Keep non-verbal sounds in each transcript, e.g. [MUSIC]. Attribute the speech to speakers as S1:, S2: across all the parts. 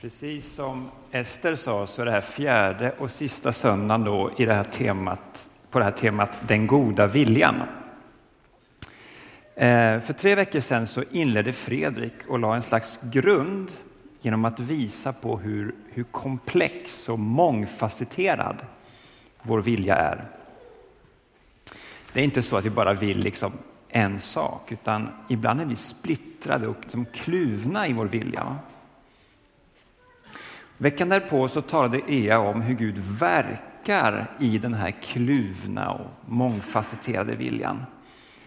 S1: Precis som Ester sa så är det här fjärde och sista söndagen då i det här temat, på det här temat Den goda viljan. Eh, för tre veckor sedan så inledde Fredrik och la en slags grund genom att visa på hur, hur komplex och mångfacetterad vår vilja är. Det är inte så att vi bara vill liksom en sak, utan ibland är vi splittrade och liksom kluvna i vår vilja. Veckan därpå så talade Ea om hur Gud verkar i den här kluvna och mångfacetterade viljan.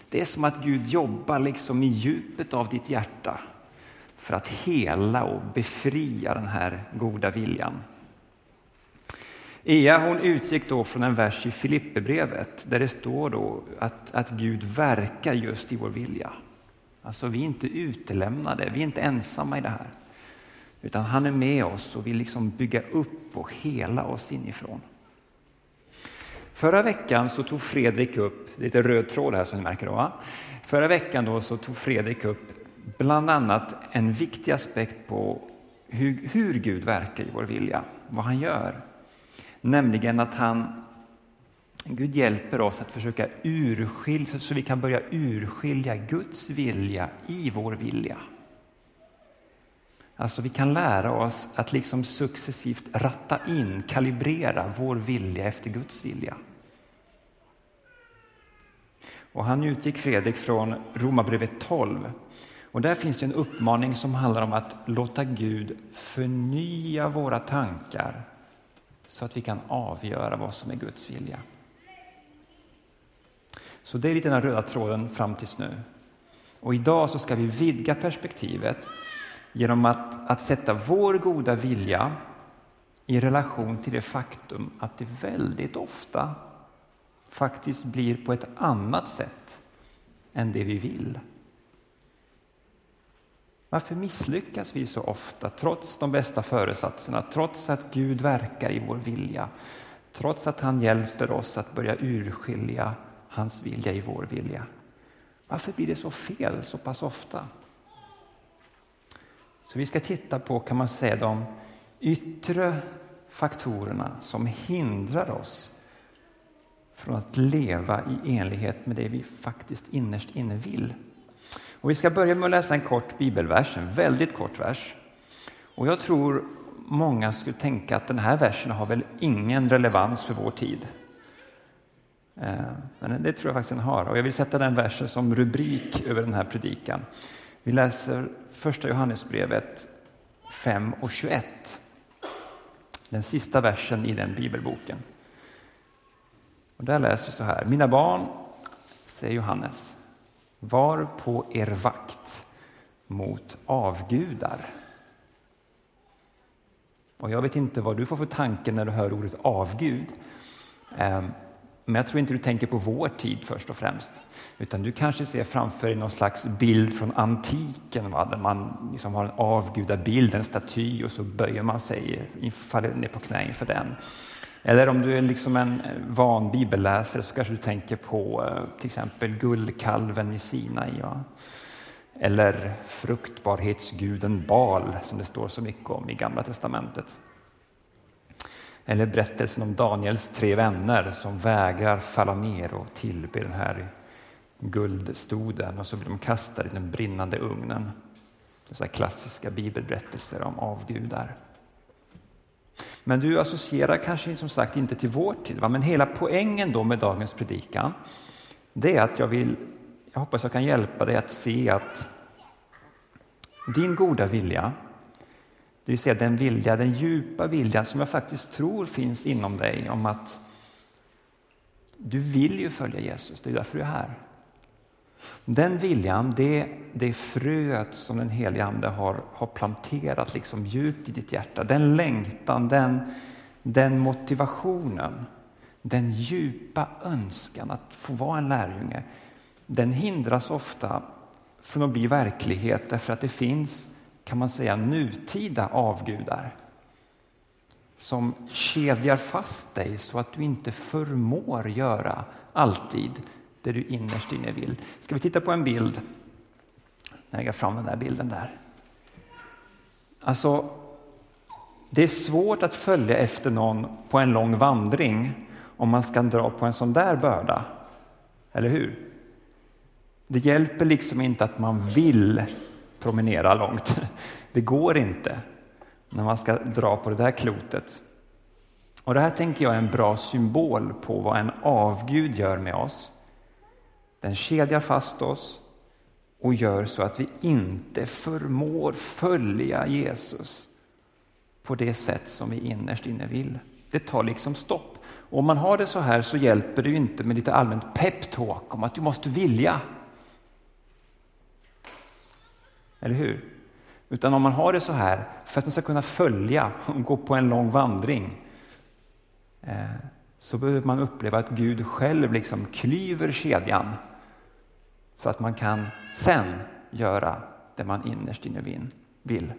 S1: Det är som att Gud jobbar liksom i djupet av ditt hjärta för att hela och befria den här goda viljan. Ea hon utgick då från en vers i Filipperbrevet där det står då att, att Gud verkar just i vår vilja. Alltså vi är inte utelämnade, vi är inte ensamma i det här. Utan han är med oss och vill liksom bygga upp och hela oss inifrån. Förra veckan så tog Fredrik upp, lite röd tråd här som ni märker då. Va? Förra veckan då så tog Fredrik upp bland annat en viktig aspekt på hur, hur Gud verkar i vår vilja, vad han gör. Nämligen att han, Gud hjälper oss att försöka urskilja, så vi kan börja urskilja Guds vilja i vår vilja. Alltså vi kan lära oss att liksom successivt ratta in, kalibrera vår vilja efter Guds vilja. Och han utgick Fredrik från Romarbrevet 12. Och där finns det en uppmaning som handlar om att låta Gud förnya våra tankar så att vi kan avgöra vad som är Guds vilja. Så det är lite den röda tråden fram tills nu. Och idag så ska vi vidga perspektivet genom att, att sätta vår goda vilja i relation till det faktum att det väldigt ofta faktiskt blir på ett annat sätt än det vi vill. Varför misslyckas vi så ofta trots de bästa föresatserna, trots att Gud verkar i vår vilja, trots att han hjälper oss att börja urskilja hans vilja i vår vilja? Varför blir det så fel så pass ofta? Så vi ska titta på, kan man säga, de yttre faktorerna som hindrar oss från att leva i enlighet med det vi faktiskt innerst inne vill. Och vi ska börja med att läsa en kort bibelvers, en väldigt kort vers. Och jag tror många skulle tänka att den här versen har väl ingen relevans för vår tid. Eh, men det tror jag faktiskt den har. Och jag vill sätta den versen som rubrik över den här predikan. Vi läser första Johannesbrevet 5 och 21. Den sista versen i den bibelboken. Och där läser vi så här. Mina barn, säger Johannes, var på er vakt mot avgudar. Och jag vet inte vad du får för tanke när du hör ordet avgud. Ehm, men jag tror inte du tänker på vår tid först och främst. Utan du kanske ser framför dig någon slags bild från antiken, va? där man liksom har en avgudabild, en staty och så böjer man sig, faller ner på knä inför den. Eller om du är liksom en van bibelläsare så kanske du tänker på eh, till exempel guldkalven i Sinai. Va? Eller fruktbarhetsguden Bal som det står så mycket om i Gamla testamentet. Eller berättelsen om Daniels tre vänner som vägrar falla ner och tillbe den här guldstoden och så blir de kastade i den brinnande ugnen. Så klassiska bibelberättelser om avgudar. Men du associerar kanske som sagt inte till vår tid. Va? Men hela poängen då med dagens predikan, det är att jag vill, jag hoppas jag kan hjälpa dig att se att din goda vilja, det vill säga den vilja, den djupa viljan som jag faktiskt tror finns inom dig om att du vill ju följa Jesus, det är därför du är här. Den viljan, det, det fröet som den helige Ande har, har planterat liksom djupt i ditt hjärta. Den längtan, den, den motivationen, den djupa önskan att få vara en lärjunge. Den hindras ofta från att bli verklighet därför att det finns, kan man säga, nutida avgudar som kedjar fast dig så att du inte förmår göra alltid det du innerst inne vill. Ska vi titta på en bild? Jag lägger fram den där bilden där. Alltså, Det är svårt att följa efter någon på en lång vandring om man ska dra på en sån där börda. Eller hur? Det hjälper liksom inte att man vill promenera långt. [LAUGHS] Det går inte när man ska dra på det där klotet. Och Det här tänker jag är en bra symbol på vad en avgud gör med oss. Den kedjar fast oss och gör så att vi inte förmår följa Jesus på det sätt som vi innerst inne vill. Det tar liksom stopp. Och om man har det så här så hjälper det inte med lite allmänt peptalk om att du måste vilja. Eller hur? Utan om man har det så här, för att man ska kunna följa och gå på en lång vandring, eh, så behöver man uppleva att Gud själv liksom klyver kedjan så att man kan sen göra det man innerst inne vill.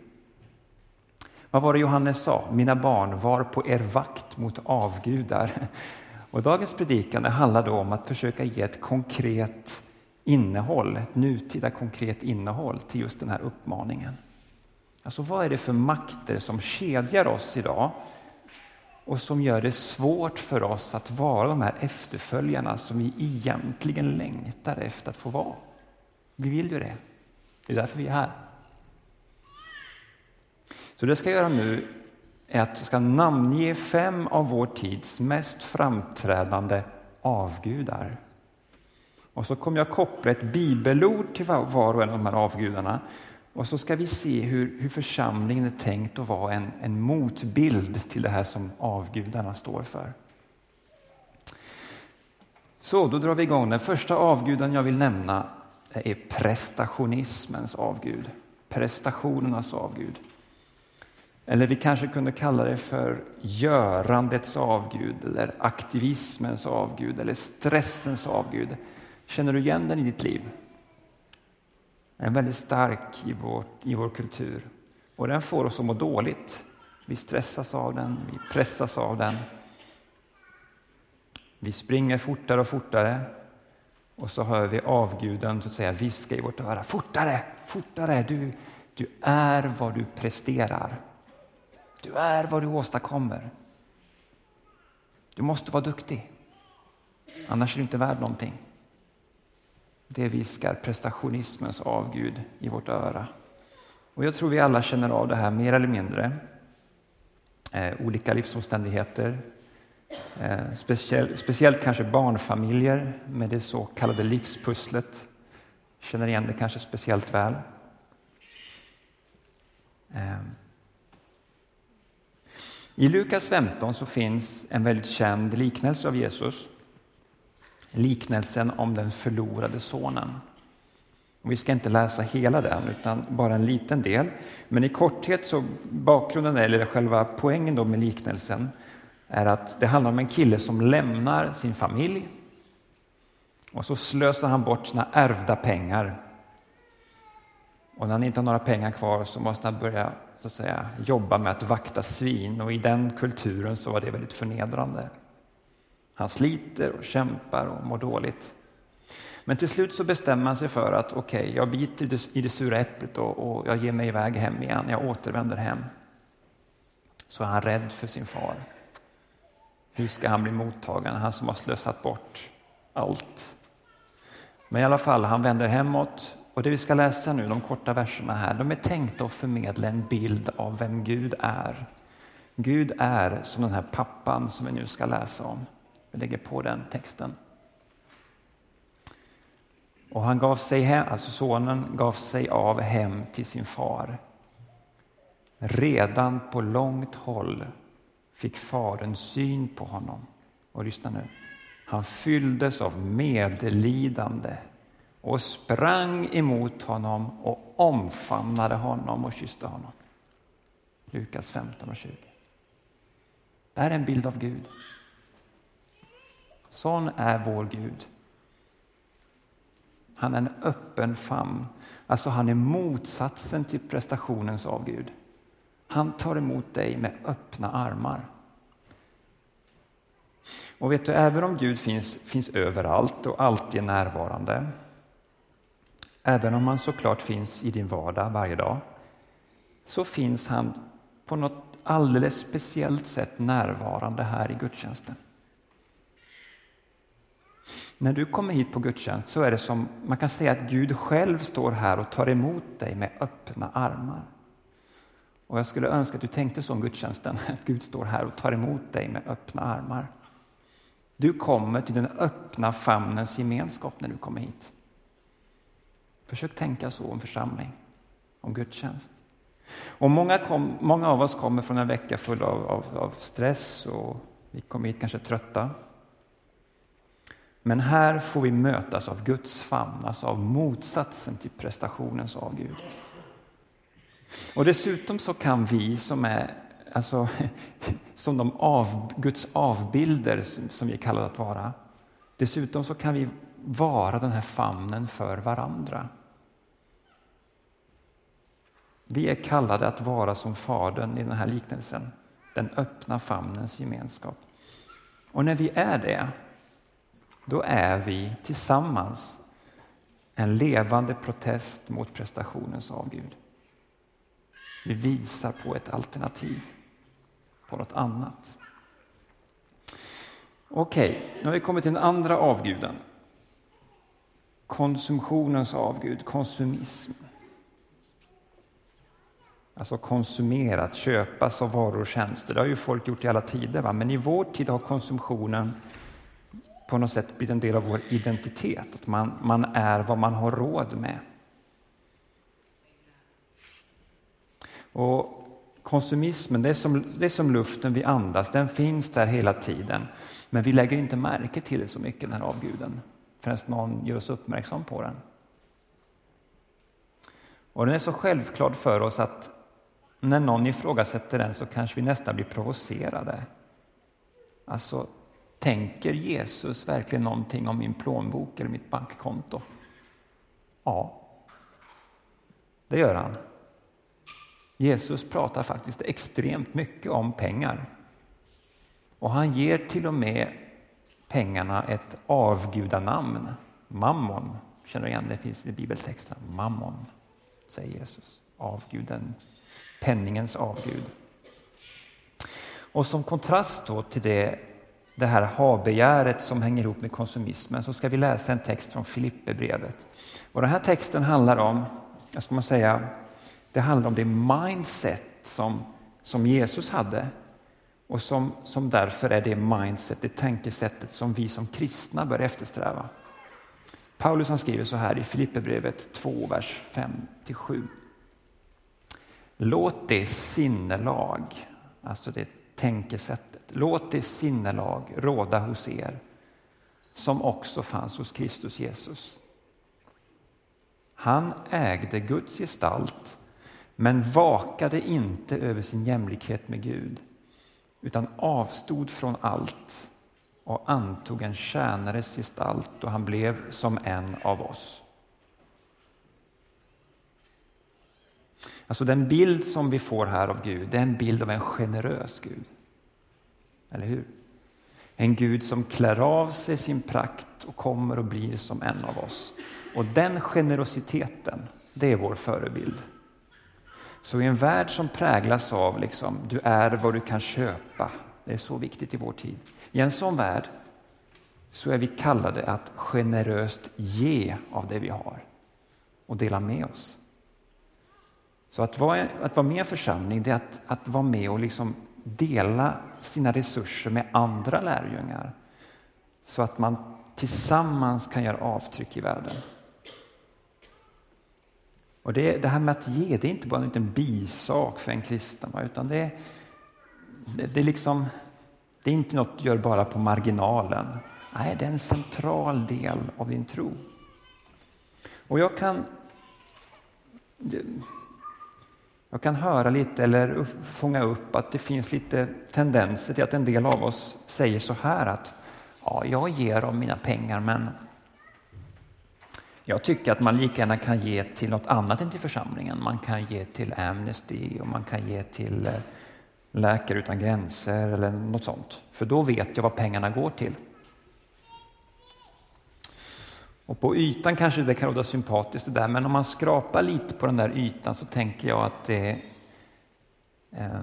S1: Vad var det Johannes sa? Mina barn, var på er vakt mot avgudar. [LAUGHS] Och dagens predikan handlar då om att försöka ge ett konkret innehåll, ett nutida konkret innehåll till just den här uppmaningen. Alltså vad är det för makter som kedjar oss idag och som gör det svårt för oss att vara de här efterföljarna som vi egentligen längtar efter att få vara? Vi vill ju det. Det är därför vi är här. Så det jag ska göra nu är att jag ska namnge fem av vår tids mest framträdande avgudar. Och så kommer jag koppla ett bibelord till var och en av de här avgudarna. Och så ska vi se hur, hur församlingen är tänkt att vara en, en motbild till det här som avgudarna står för. Så, då drar vi igång. Den första avguden jag vill nämna är prestationismens avgud. Prestationernas avgud. Eller vi kanske kunde kalla det för görandets avgud, eller aktivismens avgud, eller stressens avgud. Känner du igen den i ditt liv? Den är väldigt stark i vår, i vår kultur och den får oss att må dåligt. Vi stressas av den, vi pressas av den. Vi springer fortare och fortare och så hör vi avguden så att säga, viska i vårt öra. Fortare, fortare! Du, du är vad du presterar. Du är vad du åstadkommer. Du måste vara duktig, annars är du inte värd någonting. Det viskar prestationismens avgud i vårt öra. Och jag tror vi alla känner av det här mer eller mindre. Eh, olika livsomständigheter. Eh, speciell, speciellt kanske barnfamiljer med det så kallade livspusslet känner igen det kanske speciellt väl. Eh, i Lukas 15 så finns en väldigt känd liknelse av Jesus. Liknelsen om den förlorade sonen. vi ska inte läsa hela den, utan bara en liten del. Men i korthet så bakgrunden, eller själva poängen då med liknelsen, är att det handlar om en kille som lämnar sin familj och så slösar han bort sina ärvda pengar. Och när han inte har några pengar kvar så måste han börja så att säga, jobba med att vakta svin och i den kulturen så var det väldigt förnedrande. Han sliter och kämpar och mår dåligt. Men till slut så bestämmer han sig för att okej, okay, jag biter i det sura äpplet och, och jag ger mig iväg hem igen. Jag återvänder hem. Så är han rädd för sin far. Hur ska han bli mottagen, han som har slösat bort allt? Men i alla fall, han vänder hemåt och det vi ska läsa nu, de korta verserna här, de är tänkta att förmedla en bild av vem Gud är. Gud är som den här pappan som vi nu ska läsa om. Vi lägger på den texten. Och han gav sig hem, alltså sonen gav sig av hem till sin far. Redan på långt håll fick fadern syn på honom. Och lyssna nu. Han fylldes av medlidande och sprang emot honom och omfamnade honom och kysste honom. Lukas 15 och 20. Det här är en bild av Gud. Sån är vår Gud. Han är en öppen famn. Alltså han är motsatsen till prestationens avgud. Han tar emot dig med öppna armar. Och vet du, även om Gud finns, finns överallt och alltid är närvarande Även om han såklart finns i din vardag varje dag så finns han på något alldeles speciellt sätt närvarande här i gudstjänsten. När du kommer hit på gudstjänst så är det som man kan säga att Gud själv står här och tar emot dig med öppna armar. Och jag skulle önska att du tänkte så om gudstjänsten, [LAUGHS] att Gud står här och tar emot dig med öppna armar. Du kommer till den öppna famnens gemenskap när du kommer hit. Försök tänka så om församling, om gudstjänst. Och många, kom, många av oss kommer från en vecka full av, av, av stress och vi kommer hit kanske trötta. Men här får vi mötas av Guds famn, alltså av motsatsen till prestationens avgud. Och dessutom så kan vi som är alltså, [LAUGHS] som de av, Guds avbilder som vi är kallade att vara. Dessutom så kan vi vara den här famnen för varandra. Vi är kallade att vara som Fadern i den här liknelsen, den öppna famnens gemenskap. Och när vi är det, då är vi tillsammans en levande protest mot prestationens avgud. Vi visar på ett alternativ, på något annat. Okej, okay, nu har vi kommit till den andra avguden. Konsumtionens avgud, konsumism. Alltså konsumerat, köpas av varor och tjänster. Det har ju folk gjort i alla tider. Va? Men i vår tid har konsumtionen på något sätt blivit en del av vår identitet. Att man, man är vad man har råd med. Och konsumismen, det är, som, det är som luften vi andas, den finns där hela tiden. Men vi lägger inte märke till det så mycket, den här avguden, förrän någon gör oss uppmärksam på den. Och den är så självklar för oss att när någon ifrågasätter den så kanske vi nästan blir provocerade. Alltså, tänker Jesus verkligen någonting om min plånbok eller mitt bankkonto? Ja, det gör han. Jesus pratar faktiskt extremt mycket om pengar. Och han ger till och med pengarna ett avgudanamn, mammon. Känner du igen det? finns i bibeltexten. Mammon, säger Jesus. Avguden, penningens avgud. Och som kontrast då till det, det här habegäret som hänger ihop med konsumismen så ska vi läsa en text från Filipperbrevet. Vad den här texten handlar om, jag ska man säga, det handlar om det mindset som, som Jesus hade och som, som därför är det mindset, det tänkesättet som vi som kristna bör eftersträva. Paulus han skriver så här i Filipperbrevet 2, vers 5-7. Låt det sinnelag, alltså det tänkesätt låt det sinnelag råda hos er som också fanns hos Kristus Jesus. Han ägde Guds gestalt men vakade inte över sin jämlikhet med Gud utan avstod från allt och antog en tjänares gestalt och han blev som en av oss. Alltså den bild som vi får här av Gud, det är en bild av en generös Gud. Eller hur? En Gud som klär av sig sin prakt och kommer och blir som en av oss. Och den generositeten, det är vår förebild. Så i en värld som präglas av liksom, du är vad du kan köpa, det är så viktigt i vår tid. I en sån värld så är vi kallade att generöst ge av det vi har och dela med oss. Så att vara, att vara med i en församling det är att, att vara med och liksom dela sina resurser med andra lärjungar så att man tillsammans kan göra avtryck i världen. Och det, det, här med att ge, det är inte bara en liten bisak för en kristen, utan det, det, det, är liksom, det är inte något du gör bara på marginalen. Nej, det är en central del av din tro. Och jag kan, jag kan höra lite eller fånga upp att det finns lite tendenser till att en del av oss säger så här att ja, jag ger av mina pengar men jag tycker att man lika gärna kan ge till något annat än till församlingen. Man kan ge till Amnesty och man kan ge till eh, Läkare utan gränser eller något sånt. För då vet jag vad pengarna går till. Och på ytan kanske det kan låta sympatiskt det där, men om man skrapar lite på den där ytan så tänker jag att det, eh,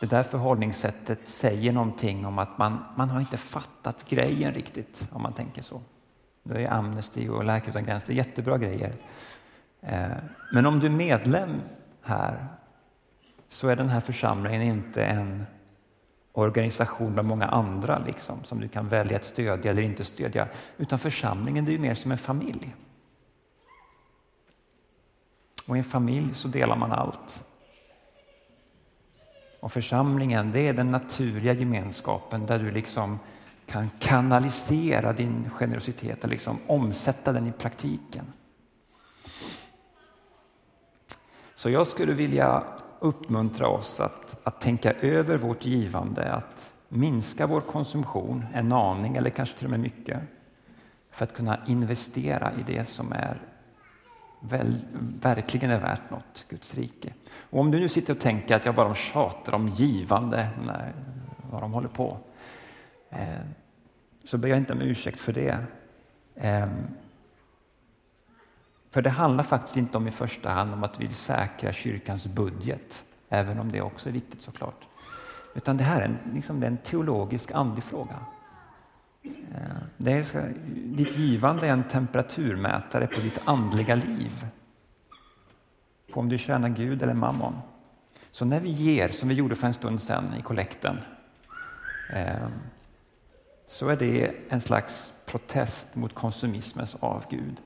S1: Det där förhållningssättet säger någonting om att man, man har inte fattat grejen riktigt, om man tänker så. Det är Amnesty och Läkare utan gränser jättebra grejer. Eh, men om du är medlem här så är den här församlingen inte en organisation bland många andra liksom, som du kan välja att stödja eller inte stödja. Utan församlingen det är mer som en familj. Och i en familj så delar man allt. Och församlingen det är den naturliga gemenskapen där du liksom kan kanalisera din generositet och liksom omsätta den i praktiken. Så jag skulle vilja uppmuntra oss att, att tänka över vårt givande, att minska vår konsumtion en aning eller kanske till och med mycket för att kunna investera i det som är väl, verkligen är värt något, Guds rike. Och om du nu sitter och tänker att jag bara tjatar om givande, nej, vad de håller på, eh, så ber jag inte om ursäkt för det. Eh, för det handlar faktiskt inte om i första hand om att vi vill säkra kyrkans budget, även om det också är viktigt såklart. Utan det här är en, liksom, en teologisk, andlig fråga. Eh, det är, ditt givande är en temperaturmätare på ditt andliga liv. På om du tjänar Gud eller mammon. Så när vi ger, som vi gjorde för en stund sedan i kollekten, eh, så är det en slags protest mot konsumismens avgud.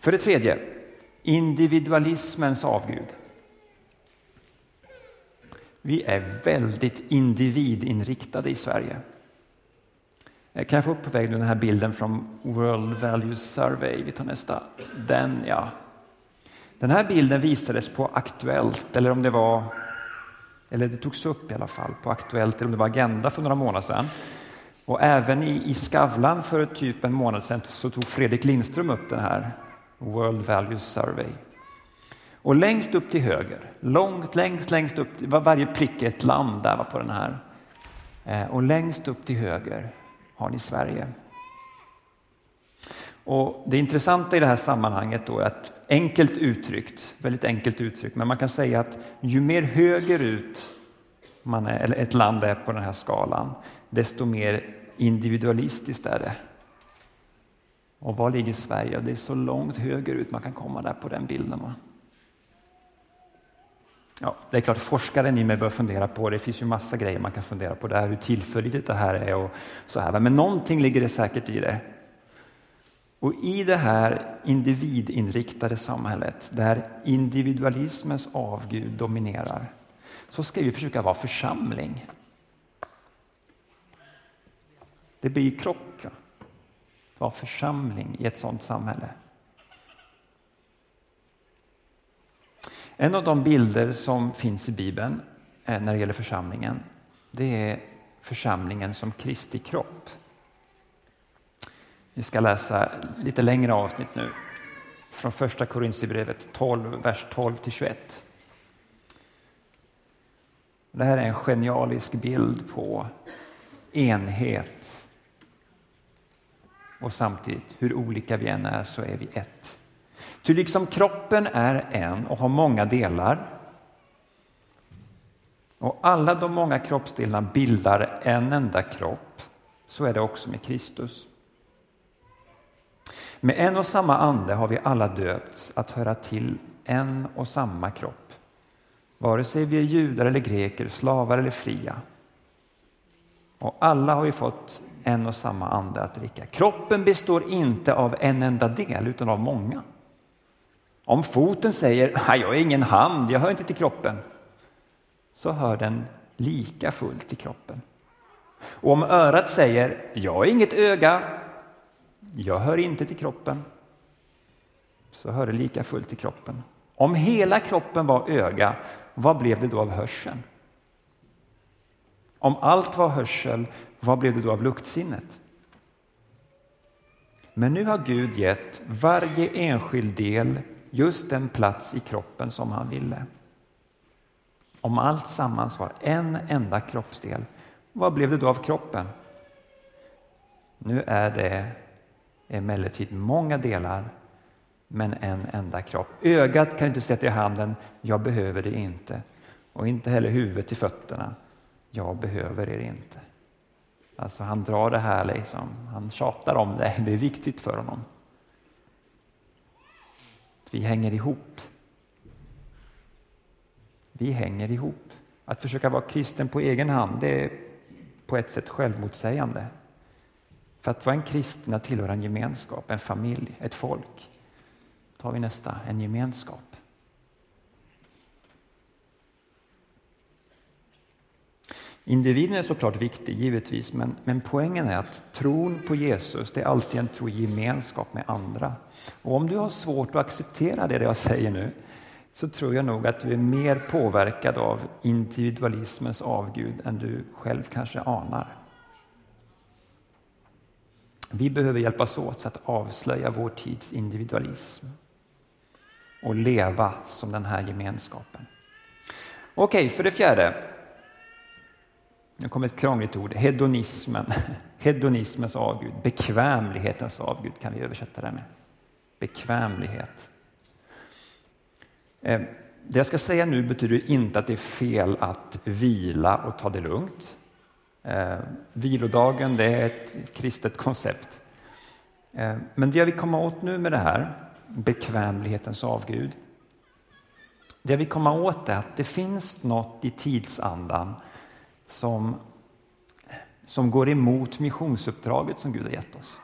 S1: För det tredje, individualismens avgud. Vi är väldigt individinriktade i Sverige. Eh, kan jag få upp på väg den här bilden från World Values Survey? Vi tar nästa. Den, ja. Den här bilden visades på Aktuellt, eller om det var eller det togs upp i alla fall på Aktuellt, eller om det var Agenda för några månader sedan. Och även i, i Skavlan för typ en månad sedan så tog Fredrik Lindström upp den här World Values Survey. Och längst upp till höger, långt, längst, längst upp, var varje prick är ett land där var på den här. Eh, och längst upp till höger har ni Sverige. Och det intressanta i det här sammanhanget då är att enkelt uttryckt, väldigt enkelt uttryckt, men man kan säga att ju mer högerut man är, eller ett land är på den här skalan, desto mer individualistiskt är det. Och var ligger Sverige? Det är så långt högerut man kan komma där på den bilden. Va? Ja, det är klart, forskaren i mig bör fundera på, det finns ju massa grejer man kan fundera på där, hur tillförlitligt det här är och så här. Men någonting ligger det säkert i det. Och i det här individinriktade samhället, där individualismens avgud dominerar, så ska vi försöka vara församling. Det blir krock. Vara församling i ett sådant samhälle. En av de bilder som finns i Bibeln eh, när det gäller församlingen, det är församlingen som Kristi kropp. Vi ska läsa lite längre avsnitt nu från första Korintierbrevet 12, vers 12 till 21. Det här är en genialisk bild på enhet och samtidigt hur olika vi än är så är vi ett. Ty liksom kroppen är en och har många delar och alla de många kroppsdelarna bildar en enda kropp, så är det också med Kristus. Med en och samma ande har vi alla döpts att höra till en och samma kropp, vare sig vi är judar eller greker, slavar eller fria. Och alla har vi fått en och samma ande att dricka. Kroppen består inte av en enda del, utan av många. Om foten säger jag är ingen hand, jag hör inte till kroppen, så hör den lika fullt till kroppen. Och om örat säger jag är inget öga, jag hör inte till kroppen, så hör det lika fullt till kroppen. Om hela kroppen var öga, vad blev det då av hörseln? Om allt var hörsel, vad blev det då av luktsinnet? Men nu har Gud gett varje enskild del just den plats i kroppen som han ville. Om allt sammans var en enda kroppsdel, vad blev det då av kroppen? Nu är det emellertid många delar, men en enda kropp. Ögat kan inte säga till handen, jag behöver det inte. och inte heller huvudet till fötterna. Jag behöver er inte. Alltså han drar det här, liksom. han tjatar om det, det är viktigt för honom. Vi hänger ihop. Vi hänger ihop. Att försöka vara kristen på egen hand, det är på ett sätt självmotsägande. För att vara en kristen, att tillhöra en gemenskap, en familj, ett folk. tar vi nästa, en gemenskap. Individen är såklart viktig, givetvis, men, men poängen är att tron på Jesus det är alltid en tro i gemenskap med andra. Och om du har svårt att acceptera det jag säger nu, så tror jag nog att du är mer påverkad av individualismens avgud än du själv kanske anar. Vi behöver hjälpas åt att avslöja vår tids individualism och leva som den här gemenskapen. Okej, för det fjärde. Nu kommer ett krångligt ord. Hedonismen. [LAUGHS] Hedonismens avgud. Bekvämlighetens avgud kan vi översätta det med. Bekvämlighet. Eh, det jag ska säga nu betyder inte att det är fel att vila och ta det lugnt. Eh, vilodagen det är ett kristet koncept. Eh, men det jag vill komma åt nu med det här, bekvämlighetens avgud, det jag vill komma åt är att det finns något i tidsandan som, som går emot missionsuppdraget som Gud har gett oss.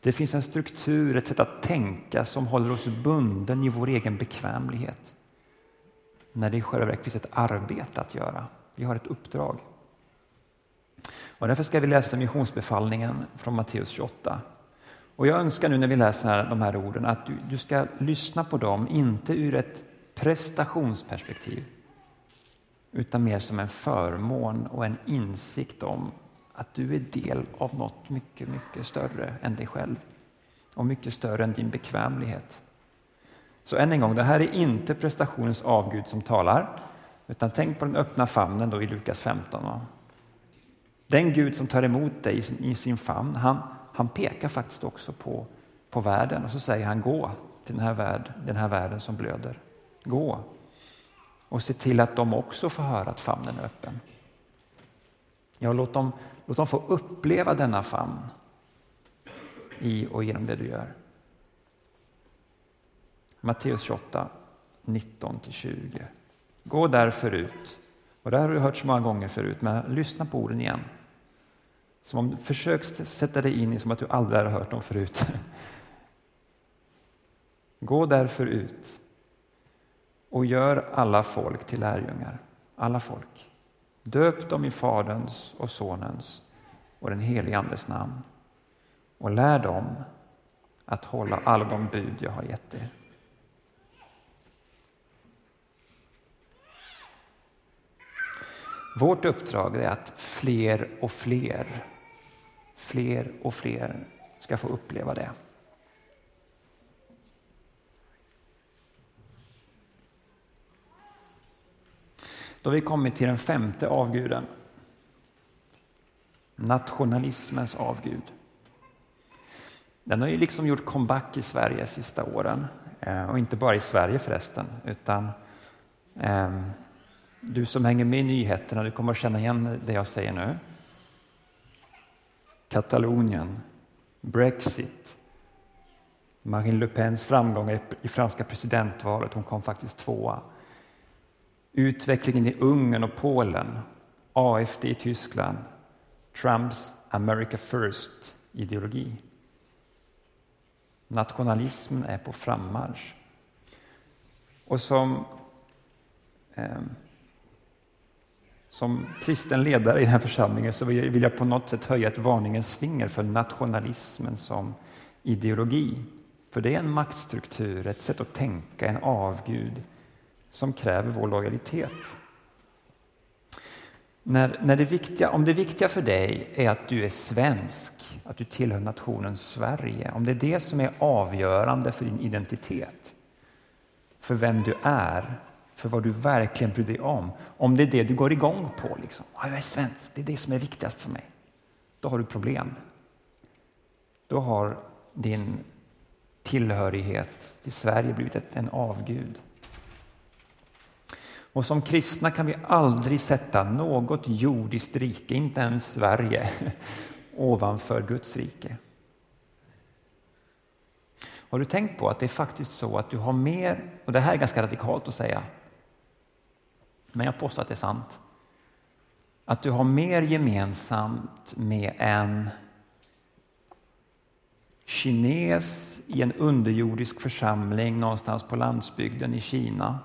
S1: Det finns en struktur, ett sätt att tänka som håller oss bunden i vår egen bekvämlighet. När det i själva verket finns ett arbete att göra. Vi har ett uppdrag. Och därför ska vi läsa missionsbefallningen från Matteus 28. Och jag önskar nu när vi läser de här orden att du, du ska lyssna på dem, inte ur ett prestationsperspektiv utan mer som en förmån och en insikt om att du är del av något mycket, mycket större än dig själv och mycket större än din bekvämlighet. Så än en gång, det här är inte prestationens avgud som talar, utan tänk på den öppna famnen då i Lukas 15. Den Gud som tar emot dig i sin famn, han, han pekar faktiskt också på, på världen och så säger han gå till den här, värld, den här världen som blöder. Gå och se till att de också får höra att famnen är öppen. Ja, låt dem, låt dem få uppleva denna famn i och genom det du gör. Matteus 28, 19-20. Gå därför ut. Och det har du hört så många gånger förut, men lyssna på orden igen. Som om, försök sätta dig in i som att du aldrig har hört dem förut. [LAUGHS] Gå därför ut och gör alla folk till lärjungar. Alla folk. Döp dem i Faderns och Sonens och den helige Andes namn och lär dem att hålla alla de bud jag har gett er. Vårt uppdrag är att fler och fler, fler och fler ska få uppleva det. Då har vi kommit till den femte avguden. Nationalismens avgud. Den har ju liksom gjort comeback i Sverige de sista åren. Eh, och inte bara i Sverige förresten, utan eh, du som hänger med i nyheterna, du kommer att känna igen det jag säger nu. Katalonien, Brexit, Marine Le Pens framgångar i franska presidentvalet, hon kom faktiskt tvåa. Utvecklingen i Ungern och Polen, AFD i Tyskland, Trumps America first-ideologi. Nationalismen är på frammarsch. Och som, eh, som kristen ledare i den här församlingen så vill jag på något sätt höja ett varningens finger för nationalismen som ideologi. För det är en maktstruktur, ett sätt att tänka, en avgud som kräver vår lojalitet. När, när det viktiga, om det viktiga för dig är att du är svensk, att du tillhör nationen Sverige, om det är det som är avgörande för din identitet, för vem du är, för vad du verkligen bryr dig om, om det är det du går igång på, liksom. jag är svensk, det är det som är viktigast för mig, då har du problem. Då har din tillhörighet till Sverige blivit ett, en avgud. Och som kristna kan vi aldrig sätta något jordiskt rike, inte ens Sverige, [LAUGHS] ovanför Guds rike. Har du tänkt på att det är faktiskt så att du har mer, och det här är ganska radikalt att säga, men jag påstår att det är sant, att du har mer gemensamt med en kines i en underjordisk församling någonstans på landsbygden i Kina.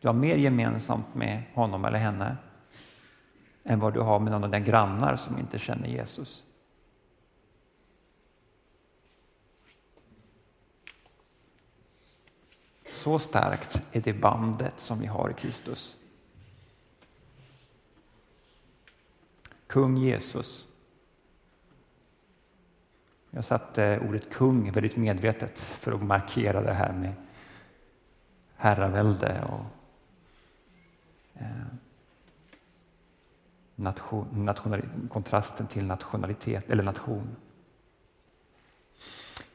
S1: Du har mer gemensamt med honom eller henne än vad du har med någon av dina grannar som inte känner Jesus. Så starkt är det bandet som vi har i Kristus. Kung Jesus. Jag satte ordet kung väldigt medvetet för att markera det här med herravälde och Eh, nation, national, kontrasten till nationalitet eller nation.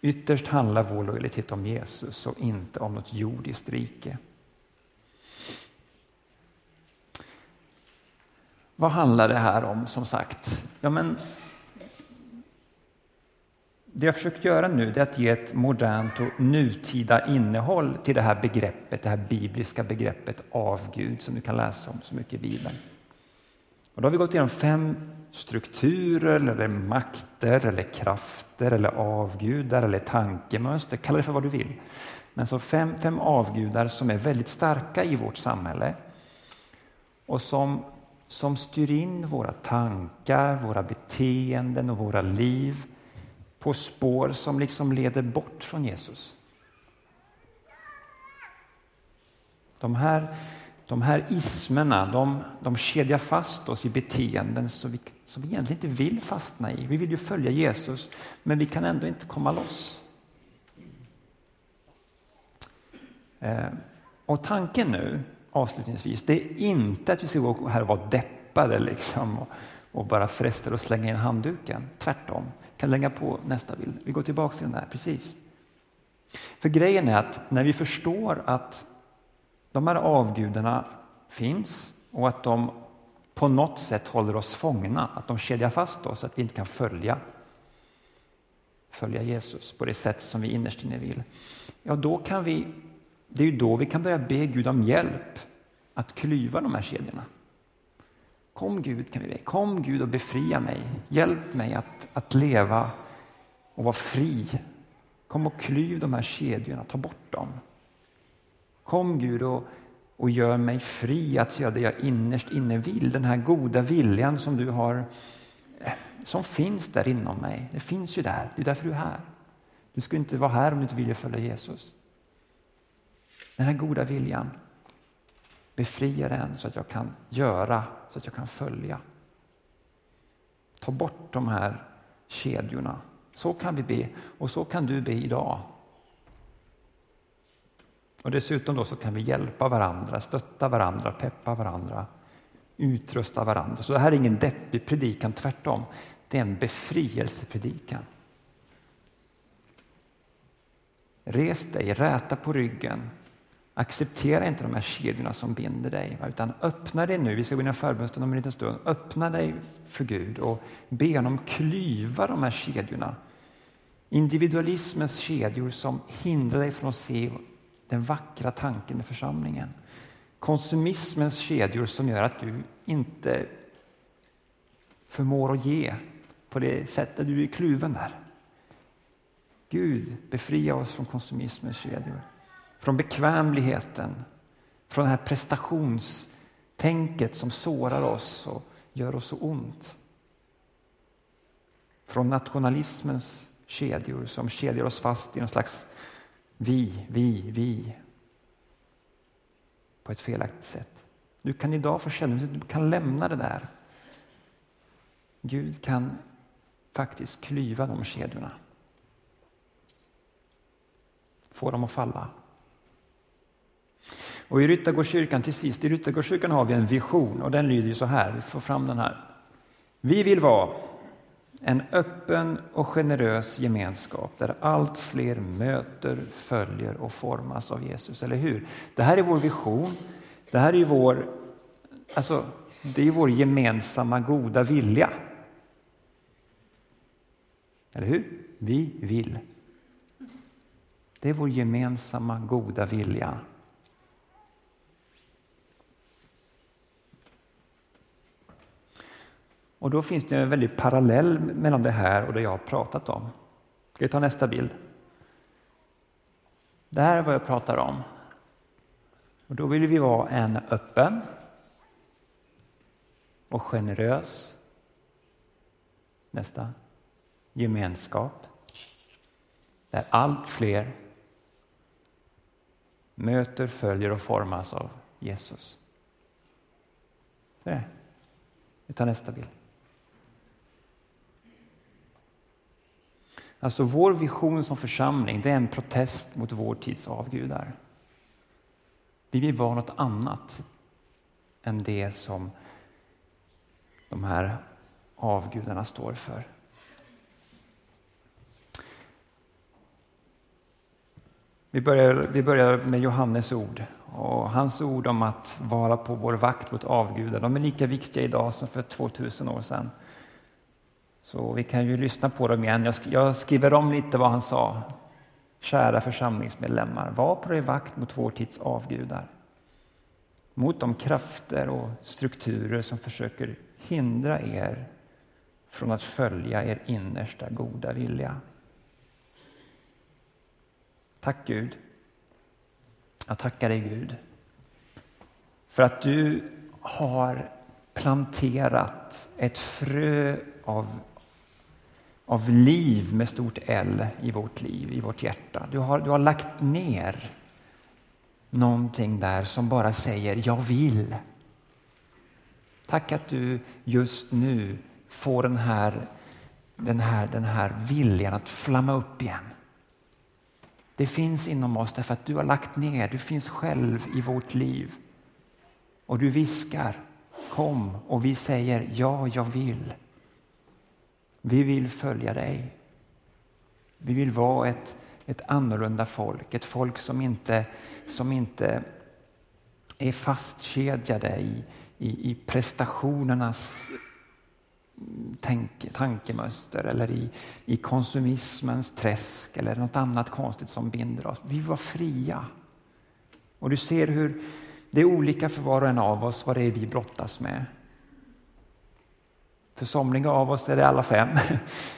S1: Ytterst handlar vår lojalitet om Jesus och inte om något jordiskt rike. Vad handlar det här om som sagt? Ja, men det jag försökt göra nu är att ge ett modernt och nutida innehåll till det här begreppet, det här bibliska begreppet av Gud som du kan läsa om så mycket i Bibeln. Och då har vi gått igenom fem strukturer, eller makter, eller krafter, eller avgudar, eller tankemönster. Kalla det för vad du vill. Men så fem, fem avgudar som är väldigt starka i vårt samhälle och som, som styr in våra tankar, våra beteenden och våra liv på spår som liksom leder bort från Jesus. De här de här ismerna de, de kedjar fast oss i beteenden som vi, som vi egentligen inte vill fastna i. Vi vill ju följa Jesus, men vi kan ändå inte komma loss. Eh, och tanken nu, avslutningsvis, det är inte att vi ska gå här och vara deppade liksom, och, och bara frestade att slänga in handduken. Tvärtom. Kan lägga på nästa bild. Vi går tillbaka till den där, precis. För grejen är att när vi förstår att de här avgudarna finns och att de på något sätt håller oss fångna, att de kedjar fast oss så att vi inte kan följa, följa Jesus på det sätt som vi innerst inne vill. Ja, då kan vi, det är ju då vi kan börja be Gud om hjälp att klyva de här kedjorna. Kom Gud, kan vi be. Kom Gud och befria mig. Hjälp mig att, att leva och vara fri. Kom och klyv de här kedjorna, ta bort dem. Kom Gud och, och gör mig fri att göra det jag innerst inne vill. Den här goda viljan som du har, eh, som finns där inom mig. Det finns ju där, det är därför du är här. Du skulle inte vara här om du inte ville följa Jesus. Den här goda viljan, befria den så att jag kan göra, så att jag kan följa. Ta bort de här kedjorna. Så kan vi be och så kan du be idag. Och dessutom då så kan vi hjälpa varandra, stötta varandra, peppa varandra, utrusta varandra. Så det här är ingen deppig predikan, tvärtom. Det är en befrielsepredikan. Res dig, räta på ryggen. Acceptera inte de här kedjorna som binder dig, utan öppna dig nu. Vi ska gå in i förbönstund om en liten stund. Öppna dig för Gud och be honom klyva de här kedjorna. Individualismens kedjor som hindrar dig från att se den vackra tanken med församlingen. Konsumismens kedjor som gör att du inte förmår att ge på det sättet du är kluven där. Gud, befria oss från konsumismens kedjor, från bekvämligheten, från det här prestationstänket som sårar oss och gör oss så ont. Från nationalismens kedjor som kedjar oss fast i någon slags vi, vi, vi. På ett felaktigt sätt. Du kan idag få känna att du kan lämna det där. Gud kan faktiskt klyva de kedjorna. Få dem att falla. Och I Ryttargårdskyrkan, till sist, i Ryttargårdskyrkan har vi en vision och den lyder så här, vi får fram den här. Vi vill vara en öppen och generös gemenskap där allt fler möter, följer och formas av Jesus. Eller hur? Det här är vår vision. Det här är vår, alltså, det är vår gemensamma goda vilja. Eller hur? Vi vill. Det är vår gemensamma goda vilja. Och då finns det en väldigt parallell mellan det här och det jag har pratat om. Ska vi ta nästa bild? Det här är vad jag pratar om. Och då vill vi vara en öppen och generös. Nästa. Gemenskap. Där allt fler möter, följer och formas av Jesus. Det. Vi tar nästa bild. Alltså vår vision som församling, det är en protest mot vår tids avgudar. Vi vill vara något annat än det som de här avgudarna står för. Vi börjar, vi börjar med Johannes ord och hans ord om att vara på vår vakt mot avgudar. De är lika viktiga idag som för 2000 år sedan. Så vi kan ju lyssna på dem igen. Jag skriver om lite vad han sa. Kära församlingsmedlemmar, var på er vakt mot vår tids avgudar. Mot de krafter och strukturer som försöker hindra er från att följa er innersta goda vilja. Tack Gud. Jag tackar dig Gud för att du har planterat ett frö av av liv med stort L i vårt liv, i vårt hjärta. Du har, du har lagt ner någonting där som bara säger jag vill. Tack att du just nu får den här, den här, den här viljan att flamma upp igen. Det finns inom oss därför att du har lagt ner, du finns själv i vårt liv. Och du viskar kom och vi säger ja, jag vill. Vi vill följa dig. Vi vill vara ett, ett annorlunda folk, ett folk som inte, som inte är fastkedjade i, i, i prestationernas tänk, tankemönster eller i, i konsumismens träsk eller något annat konstigt som binder oss. Vi vill vara fria. Och du ser hur det är olika för var och en av oss vad det är vi brottas med. För somliga av oss är det alla fem,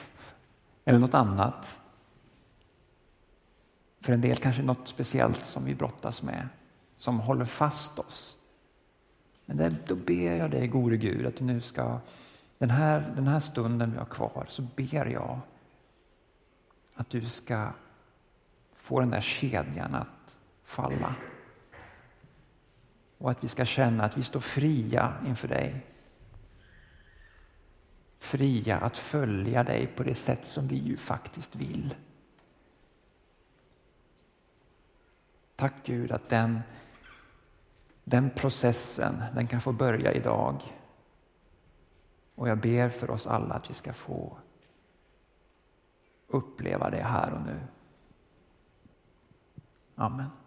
S1: [LAUGHS] eller något annat. För en del kanske något speciellt som vi brottas med, som håller fast oss. Men då ber jag dig, gode Gud, att du nu ska, den här, den här stunden vi har kvar, så ber jag att du ska få den där kedjan att falla. Och att vi ska känna att vi står fria inför dig fria att följa dig på det sätt som vi ju faktiskt vill. Tack Gud att den, den processen den kan få börja idag. Och jag ber för oss alla att vi ska få uppleva det här och nu. Amen.